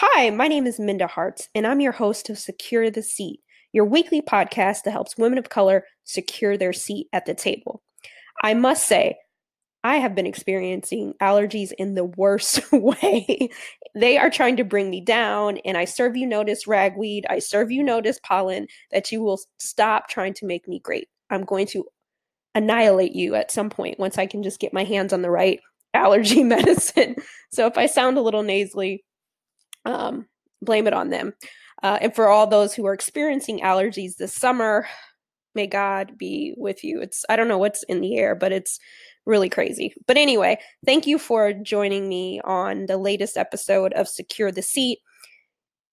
Hi, my name is Minda Harts, and I'm your host of Secure the Seat, your weekly podcast that helps women of color secure their seat at the table. I must say, I have been experiencing allergies in the worst way. they are trying to bring me down, and I serve you notice, ragweed. I serve you notice, pollen, that you will stop trying to make me great. I'm going to annihilate you at some point once I can just get my hands on the right allergy medicine. So if I sound a little nasally, um, blame it on them. Uh, and for all those who are experiencing allergies this summer, may God be with you. It's, I don't know what's in the air, but it's really crazy. But anyway, thank you for joining me on the latest episode of Secure the Seat.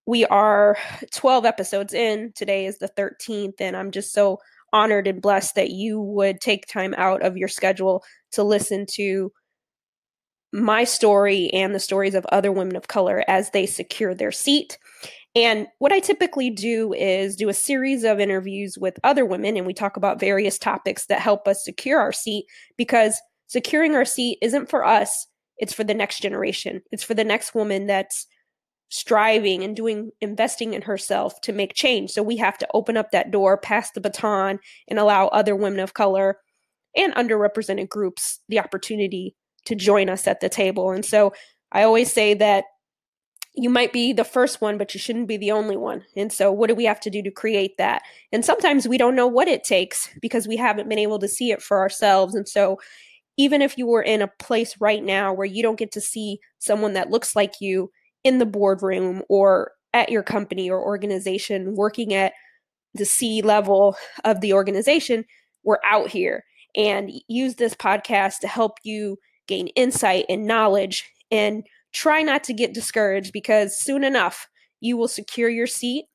We are 12 episodes in. Today is the 13th, and I'm just so honored and blessed that you would take time out of your schedule to listen to my story and the stories of other women of color as they secure their seat. And what I typically do is do a series of interviews with other women, and we talk about various topics that help us secure our seat because securing our seat isn't for us, it's for the next generation. It's for the next woman that's striving and doing investing in herself to make change. So we have to open up that door, pass the baton, and allow other women of color and underrepresented groups the opportunity to join us at the table. And so I always say that you might be the first one, but you shouldn't be the only one. And so, what do we have to do to create that? And sometimes we don't know what it takes because we haven't been able to see it for ourselves. And so, even if you were in a place right now where you don't get to see someone that looks like you in the boardroom or at your company or organization working at the C level of the organization, we're out here and use this podcast to help you gain insight and knowledge, and try not to get discouraged because soon enough you will secure your seat.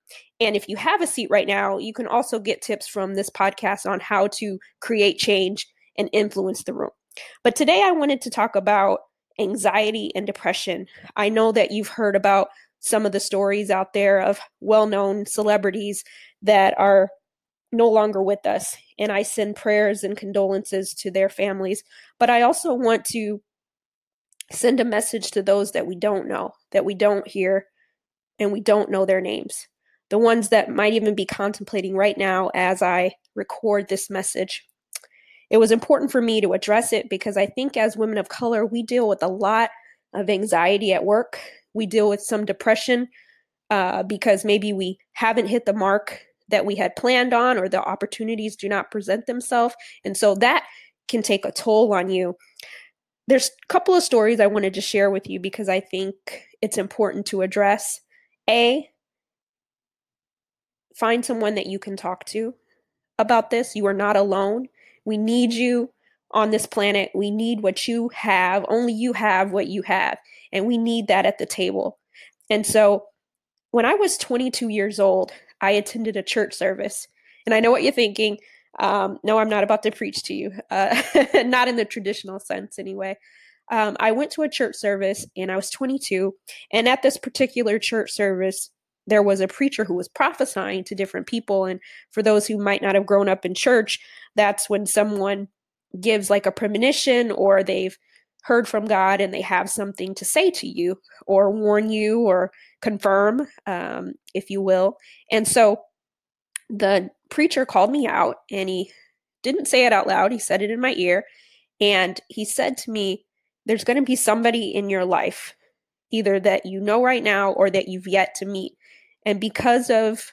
And if you have a seat right now, you can also get tips from this podcast on how to create change and influence the room. But today I wanted to talk about anxiety and depression. I know that you've heard about some of the stories out there of well known celebrities that are no longer with us. And I send prayers and condolences to their families. But I also want to send a message to those that we don't know, that we don't hear, and we don't know their names. The ones that might even be contemplating right now as I record this message. It was important for me to address it because I think as women of color, we deal with a lot of anxiety at work. We deal with some depression uh, because maybe we haven't hit the mark that we had planned on or the opportunities do not present themselves. And so that can take a toll on you. There's a couple of stories I wanted to share with you because I think it's important to address. A, find someone that you can talk to about this. You are not alone. We need you on this planet. We need what you have. Only you have what you have. And we need that at the table. And so when I was 22 years old, I attended a church service. And I know what you're thinking. Um, no, I'm not about to preach to you, uh, not in the traditional sense, anyway. Um, I went to a church service and I was 22. And at this particular church service, there was a preacher who was prophesying to different people. And for those who might not have grown up in church, that's when someone gives like a premonition or they've heard from God and they have something to say to you or warn you or confirm, um, if you will. And so the preacher called me out and he didn't say it out loud, he said it in my ear. And he said to me, There's going to be somebody in your life, either that you know right now or that you've yet to meet. And because of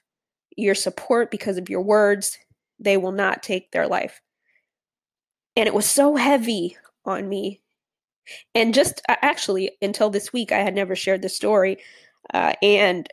your support, because of your words, they will not take their life. And it was so heavy on me. And just actually, until this week, I had never shared the story. Uh, and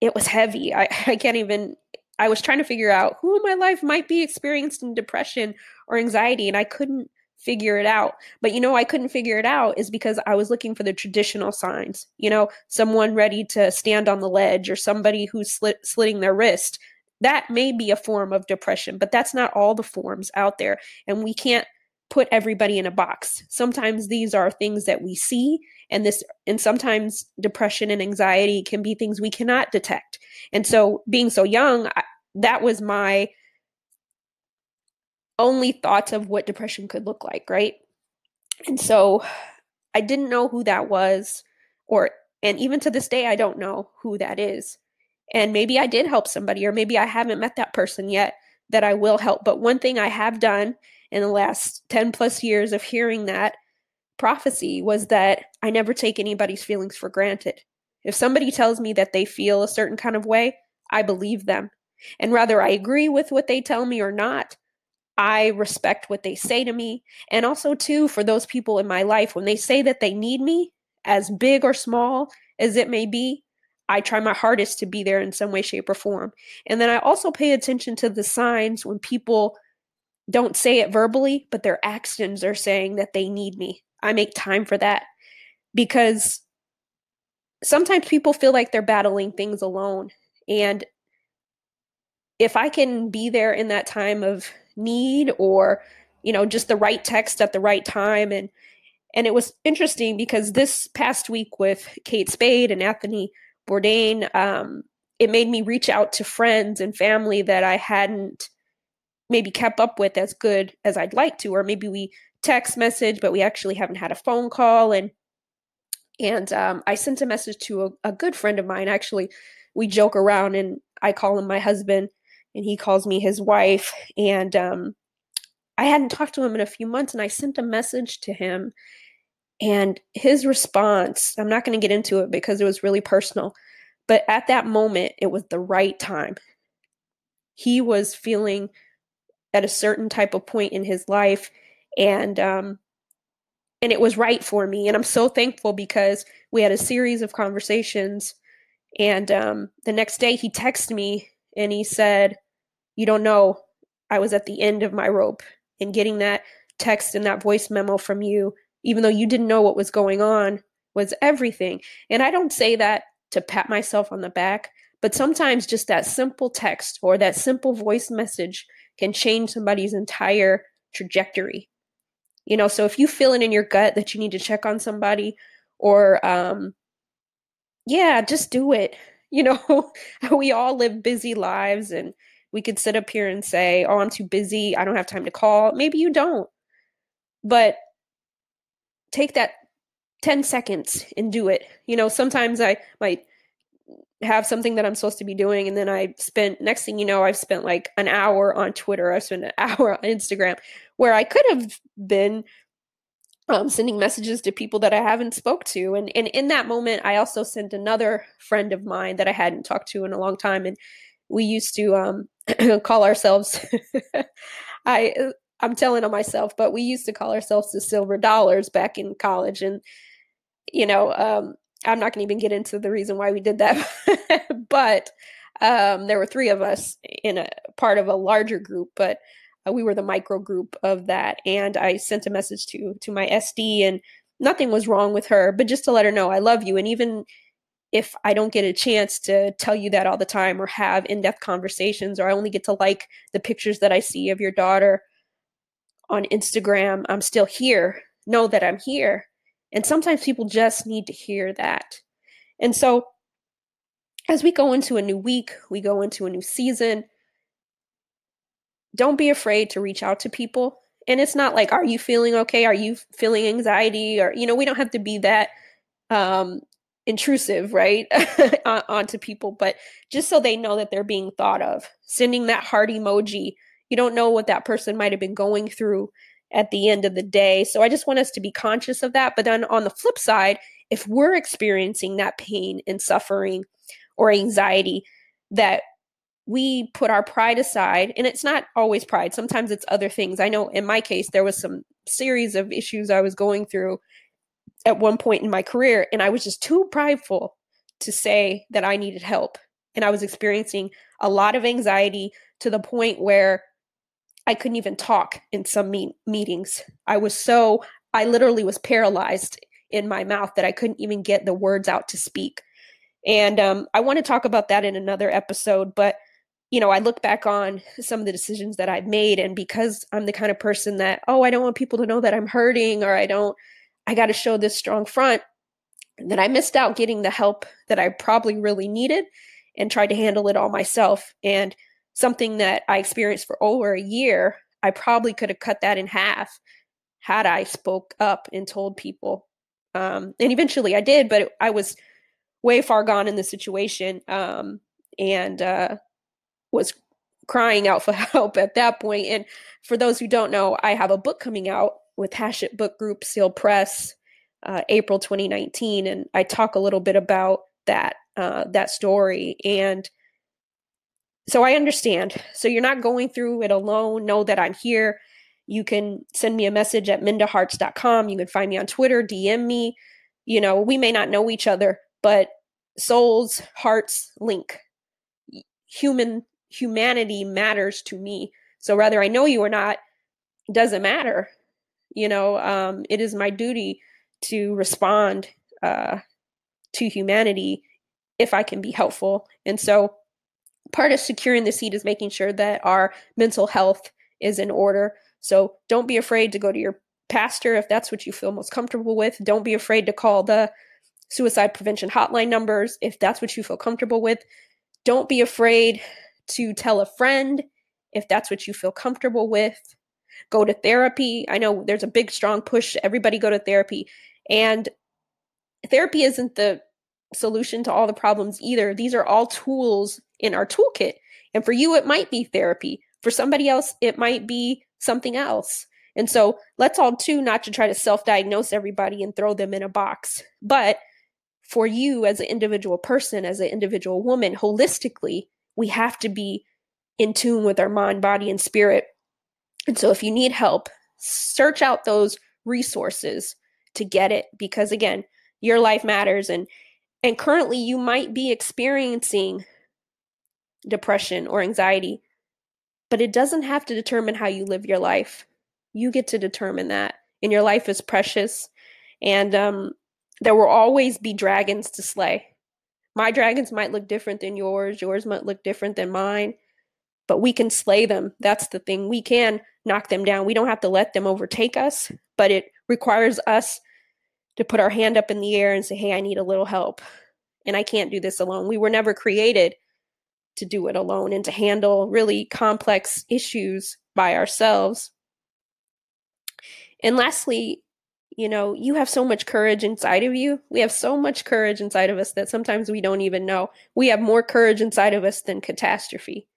it was heavy. I, I can't even, I was trying to figure out who in my life might be experiencing depression or anxiety, and I couldn't figure it out. But you know, I couldn't figure it out is because I was looking for the traditional signs. You know, someone ready to stand on the ledge or somebody who's slit, slitting their wrist. That may be a form of depression, but that's not all the forms out there. And we can't put everybody in a box. Sometimes these are things that we see and this and sometimes depression and anxiety can be things we cannot detect. And so being so young, I, that was my only thoughts of what depression could look like, right? And so I didn't know who that was or And even to this day, I don't know who that is. And maybe I did help somebody, or maybe I haven't met that person yet that I will help. But one thing I have done in the last 10 plus years of hearing that prophecy was that I never take anybody's feelings for granted. If somebody tells me that they feel a certain kind of way, I believe them. And whether I agree with what they tell me or not, I respect what they say to me. And also, too, for those people in my life, when they say that they need me, as big or small as it may be, I try my hardest to be there in some way, shape, or form. And then I also pay attention to the signs when people don't say it verbally, but their actions are saying that they need me. I make time for that because sometimes people feel like they're battling things alone. And if I can be there in that time of need or, you know, just the right text at the right time and and it was interesting because this past week with Kate Spade and Anthony Bourdain, um, it made me reach out to friends and family that I hadn't maybe kept up with as good as I'd like to, or maybe we text message, but we actually haven't had a phone call. And and um, I sent a message to a, a good friend of mine. Actually, we joke around, and I call him my husband, and he calls me his wife. And um, I hadn't talked to him in a few months, and I sent a message to him. And his response, I'm not going to get into it because it was really personal, but at that moment, it was the right time. He was feeling at a certain type of point in his life, and um, and it was right for me. And I'm so thankful because we had a series of conversations. And um, the next day, he texted me and he said, "You don't know, I was at the end of my rope." And getting that text and that voice memo from you, even though you didn't know what was going on, was everything. And I don't say that to pat myself on the back, but sometimes just that simple text or that simple voice message can change somebody's entire trajectory. You know, so if you feel it in your gut that you need to check on somebody or um yeah, just do it. You know, we all live busy lives and we could sit up here and say, "Oh, I'm too busy. I don't have time to call." Maybe you don't. But take that 10 seconds and do it. You know, sometimes I might have something that I'm supposed to be doing. And then I spent, next thing you know, I've spent like an hour on Twitter. I've spent an hour on Instagram where I could have been um, sending messages to people that I haven't spoke to. And, and in that moment, I also sent another friend of mine that I hadn't talked to in a long time. And we used to um, call ourselves, I, I'm telling on myself, but we used to call ourselves the silver dollars back in college. And, you know, um, I'm not going to even get into the reason why we did that, but um, there were three of us in a part of a larger group, but uh, we were the micro group of that. And I sent a message to to my SD, and nothing was wrong with her, but just to let her know I love you. And even if I don't get a chance to tell you that all the time or have in depth conversations, or I only get to like the pictures that I see of your daughter on Instagram, I'm still here. Know that I'm here and sometimes people just need to hear that. And so, as we go into a new week, we go into a new season, don't be afraid to reach out to people. And it's not like, are you feeling okay? Are you feeling anxiety? Or, you know, we don't have to be that um, intrusive, right, onto people, but just so they know that they're being thought of. Sending that heart emoji. You don't know what that person might have been going through at the end of the day. So I just want us to be conscious of that. But then on the flip side, if we're experiencing that pain and suffering or anxiety, that we put our pride aside, and it's not always pride, sometimes it's other things. I know in my case, there was some series of issues I was going through at one point in my career, and I was just too prideful to say that I needed help. And I was experiencing a lot of anxiety to the point where I couldn't even talk in some me- meetings. I was so, I literally was paralyzed in my mouth that I couldn't even get the words out to speak. And um, I want to talk about that in another episode. But, you know, I look back on some of the decisions that I've made. And because I'm the kind of person that, oh, I don't want people to know that I'm hurting or I don't, I got to show this strong front, that I missed out getting the help that I probably really needed and tried to handle it all myself. And something that I experienced for over a year, I probably could have cut that in half had I spoke up and told people. Um, and eventually I did, but it, I was way far gone in the situation um, and uh, was crying out for help at that point. And for those who don't know, I have a book coming out with Hachette Book Group, Seal Press, uh, April 2019, and I talk a little bit about that uh, that story. And so I understand. So you're not going through it alone. Know that I'm here. You can send me a message at mindaharts.com. You can find me on Twitter, DM me. You know, we may not know each other, but souls, hearts link. Human humanity matters to me. So whether I know you or not doesn't matter. You know, um, it is my duty to respond uh, to humanity if I can be helpful. And so part of securing the seat is making sure that our mental health is in order. So don't be afraid to go to your pastor if that's what you feel most comfortable with. Don't be afraid to call the suicide prevention hotline numbers if that's what you feel comfortable with. Don't be afraid to tell a friend if that's what you feel comfortable with. Go to therapy. I know there's a big, strong push. Everybody go to therapy. And therapy isn't the solution to all the problems either. These are all tools in our toolkit. And for you, it might be therapy. For somebody else, it might be something else. And so let's all too not to try to self diagnose everybody and throw them in a box, but for you as an individual person, as an individual woman, holistically, we have to be in tune with our mind, body, and spirit. And so if you need help, search out those resources to get it because again, your life matters and and currently you might be experiencing depression or anxiety, but it doesn't have to determine how you live your life. You get to determine that. And your life is precious. And um, there will always be dragons to slay. My dragons might look different than yours, yours might look different than mine, but we can slay them. That's the thing. We can knock them down. We don't have to let them overtake us, but it requires us to put our hand up in the air and say, Hey, I need a little help. And I can't do this alone. We were never created to do it alone and to handle really complex issues by ourselves. And lastly, you know, you have so much courage inside of you. We have so much courage inside of us that sometimes we don't even know. We have more courage inside of us than catastrophe.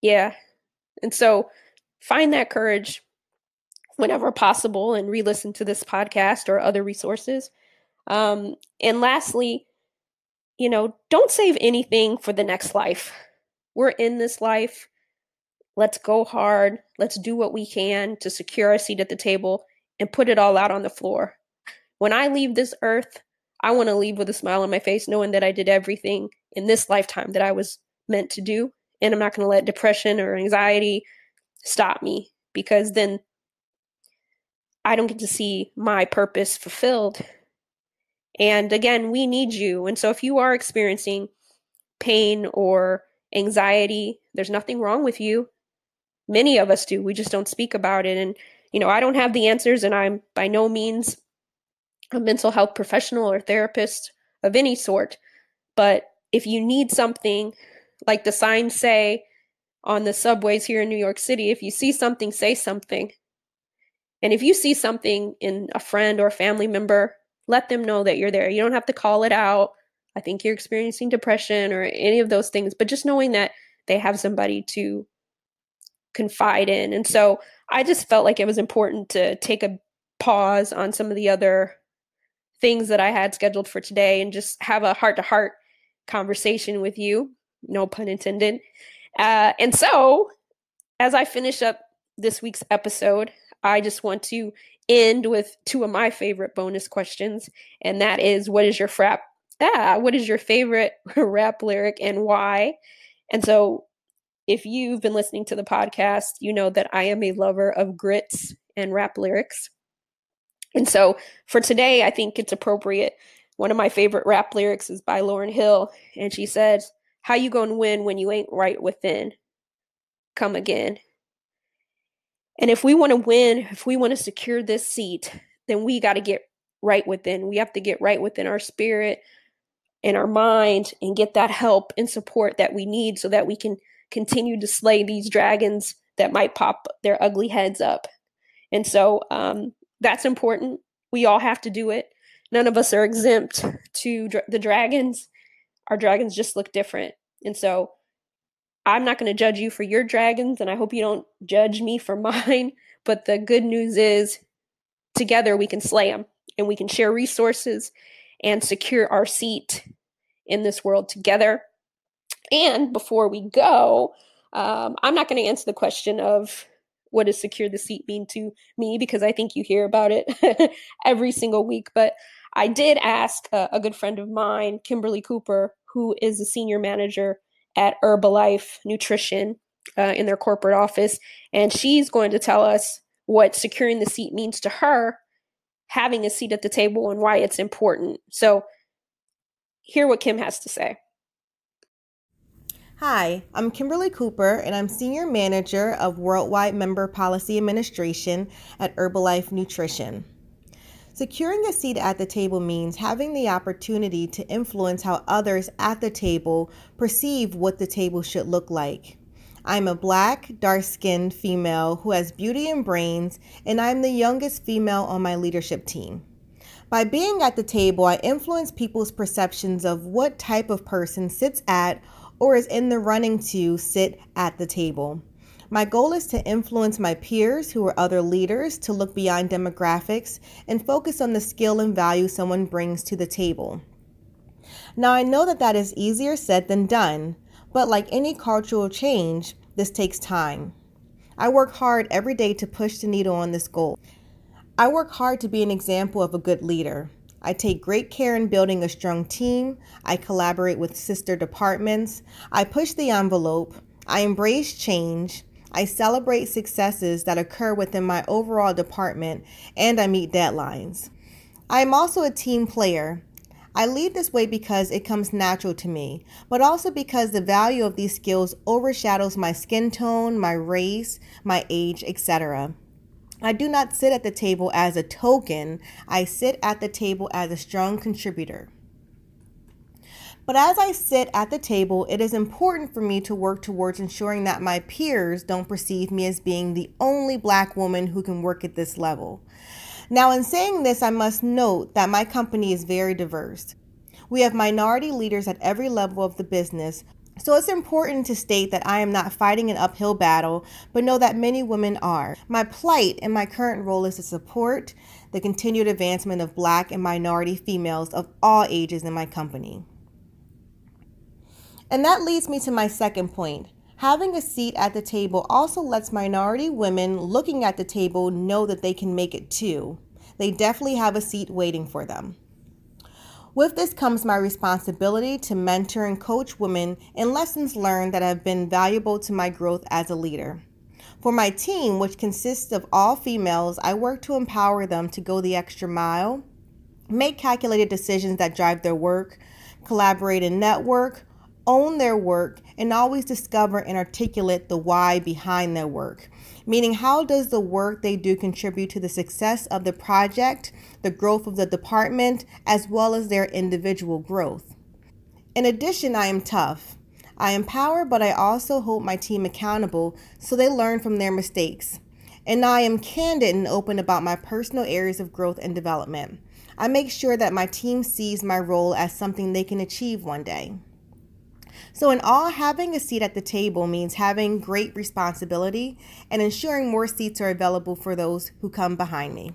Yeah. And so find that courage whenever possible and re listen to this podcast or other resources. Um, and lastly, you know, don't save anything for the next life. We're in this life. Let's go hard. Let's do what we can to secure a seat at the table and put it all out on the floor. When I leave this earth, I want to leave with a smile on my face, knowing that I did everything in this lifetime that I was meant to do. And I'm not going to let depression or anxiety stop me because then I don't get to see my purpose fulfilled and again, we need you. And so if you are experiencing pain or anxiety, there's nothing wrong with you. Many of us do. We just don't speak about it. And, you know, I don't have the answers, and I'm by no means a mental health professional or therapist of any sort. But if you need something, like the signs say on the subways here in New York City, if you see something, say something. And if you see something in a friend or a family member let them know that you're there. You don't have to call it out. I think you're experiencing depression or any of those things, but just knowing that they have somebody to confide in. And so I just felt like it was important to take a pause on some of the other things that I had scheduled for today and just have a heart to heart conversation with you. No pun intended. Uh, and so, as I finish up this week's episode, I just want to end with two of my favorite bonus questions, and that is what is your frap ah, what is your favorite rap lyric and why? And so if you've been listening to the podcast, you know that I am a lover of grits and rap lyrics. And so for today, I think it's appropriate. One of my favorite rap lyrics is by Lauryn Hill, and she says, How you gonna win when you ain't right within? Come again. And if we want to win, if we want to secure this seat, then we got to get right within. We have to get right within our spirit and our mind and get that help and support that we need so that we can continue to slay these dragons that might pop their ugly heads up. And so um, that's important. We all have to do it. none of us are exempt to the dragons. Our dragons just look different. And so I'm not going to judge you for your dragons, and I hope you don't judge me for mine. But the good news is, together we can slay them and we can share resources and secure our seat in this world together. And before we go, um, I'm not going to answer the question of what does secure the seat mean to me because I think you hear about it every single week. But I did ask a, a good friend of mine, Kimberly Cooper, who is a senior manager at Herbalife Nutrition uh, in their corporate office, and she's going to tell us what securing the seat means to her, having a seat at the table, and why it's important. So, hear what Kim has to say. Hi, I'm Kimberly Cooper, and I'm Senior Manager of Worldwide Member Policy Administration at Herbalife Nutrition. Securing a seat at the table means having the opportunity to influence how others at the table perceive what the table should look like. I'm a black, dark skinned female who has beauty and brains, and I'm the youngest female on my leadership team. By being at the table, I influence people's perceptions of what type of person sits at or is in the running to sit at the table. My goal is to influence my peers who are other leaders to look beyond demographics and focus on the skill and value someone brings to the table. Now, I know that that is easier said than done, but like any cultural change, this takes time. I work hard every day to push the needle on this goal. I work hard to be an example of a good leader. I take great care in building a strong team. I collaborate with sister departments. I push the envelope. I embrace change. I celebrate successes that occur within my overall department, and I meet deadlines. I am also a team player. I lead this way because it comes natural to me, but also because the value of these skills overshadows my skin tone, my race, my age, etc. I do not sit at the table as a token, I sit at the table as a strong contributor. But as I sit at the table, it is important for me to work towards ensuring that my peers don't perceive me as being the only black woman who can work at this level. Now, in saying this, I must note that my company is very diverse. We have minority leaders at every level of the business, so it's important to state that I am not fighting an uphill battle, but know that many women are. My plight in my current role is to support the continued advancement of black and minority females of all ages in my company. And that leads me to my second point. Having a seat at the table also lets minority women looking at the table know that they can make it too. They definitely have a seat waiting for them. With this comes my responsibility to mentor and coach women in lessons learned that have been valuable to my growth as a leader. For my team, which consists of all females, I work to empower them to go the extra mile, make calculated decisions that drive their work, collaborate and network, own their work, and always discover and articulate the why behind their work meaning how does the work they do contribute to the success of the project, the growth of the department, as well as their individual growth. In addition, I am tough. I empower, but I also hold my team accountable so they learn from their mistakes. And I am candid and open about my personal areas of growth and development. I make sure that my team sees my role as something they can achieve one day. So, in all, having a seat at the table means having great responsibility and ensuring more seats are available for those who come behind me.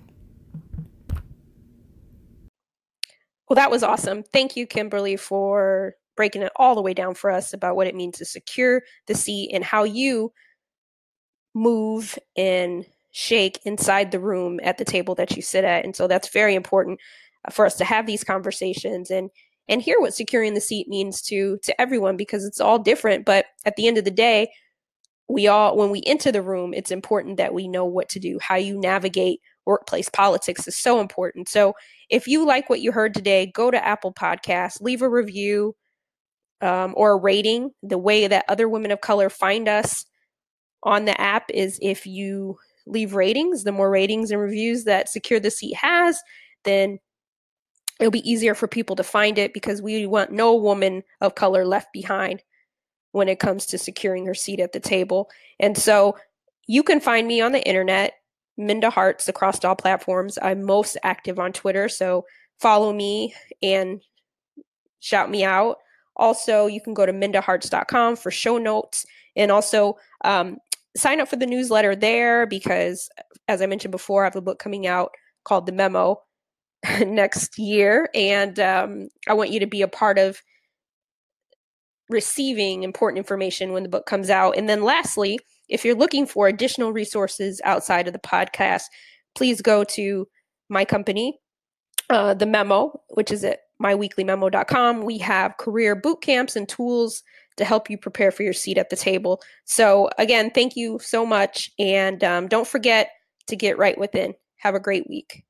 Well, that was awesome. Thank you, Kimberly, for breaking it all the way down for us about what it means to secure the seat and how you move and shake inside the room at the table that you sit at. And so that's very important for us to have these conversations and and hear what securing the seat means to to everyone because it's all different but at the end of the day we all when we enter the room it's important that we know what to do. How you navigate workplace politics is so important. So if you like what you heard today go to apple podcast leave a review um, or a rating. The way that other women of color find us on the app is if you leave ratings the more ratings and reviews that secure the seat has then it'll be easier for people to find it because we want no woman of color left behind when it comes to securing her seat at the table. And so you can find me on the internet, Minda Harts, across all platforms. I'm most active on Twitter. So follow me and shout me out. Also, you can go to mindaharts.com for show notes and also um, sign up for the newsletter there because, as I mentioned before, I have a book coming out called The Memo next year. And um, I want you to be a part of receiving important information when the book comes out. And then, lastly, if you're looking for additional resources outside of the podcast, please go to my company, uh, The Memo, which is at myweeklymemo.com. We have career boot camps and tools to help you prepare for your seat at the table. So, again, thank you so much. And um, don't forget to get right within. Have a great week.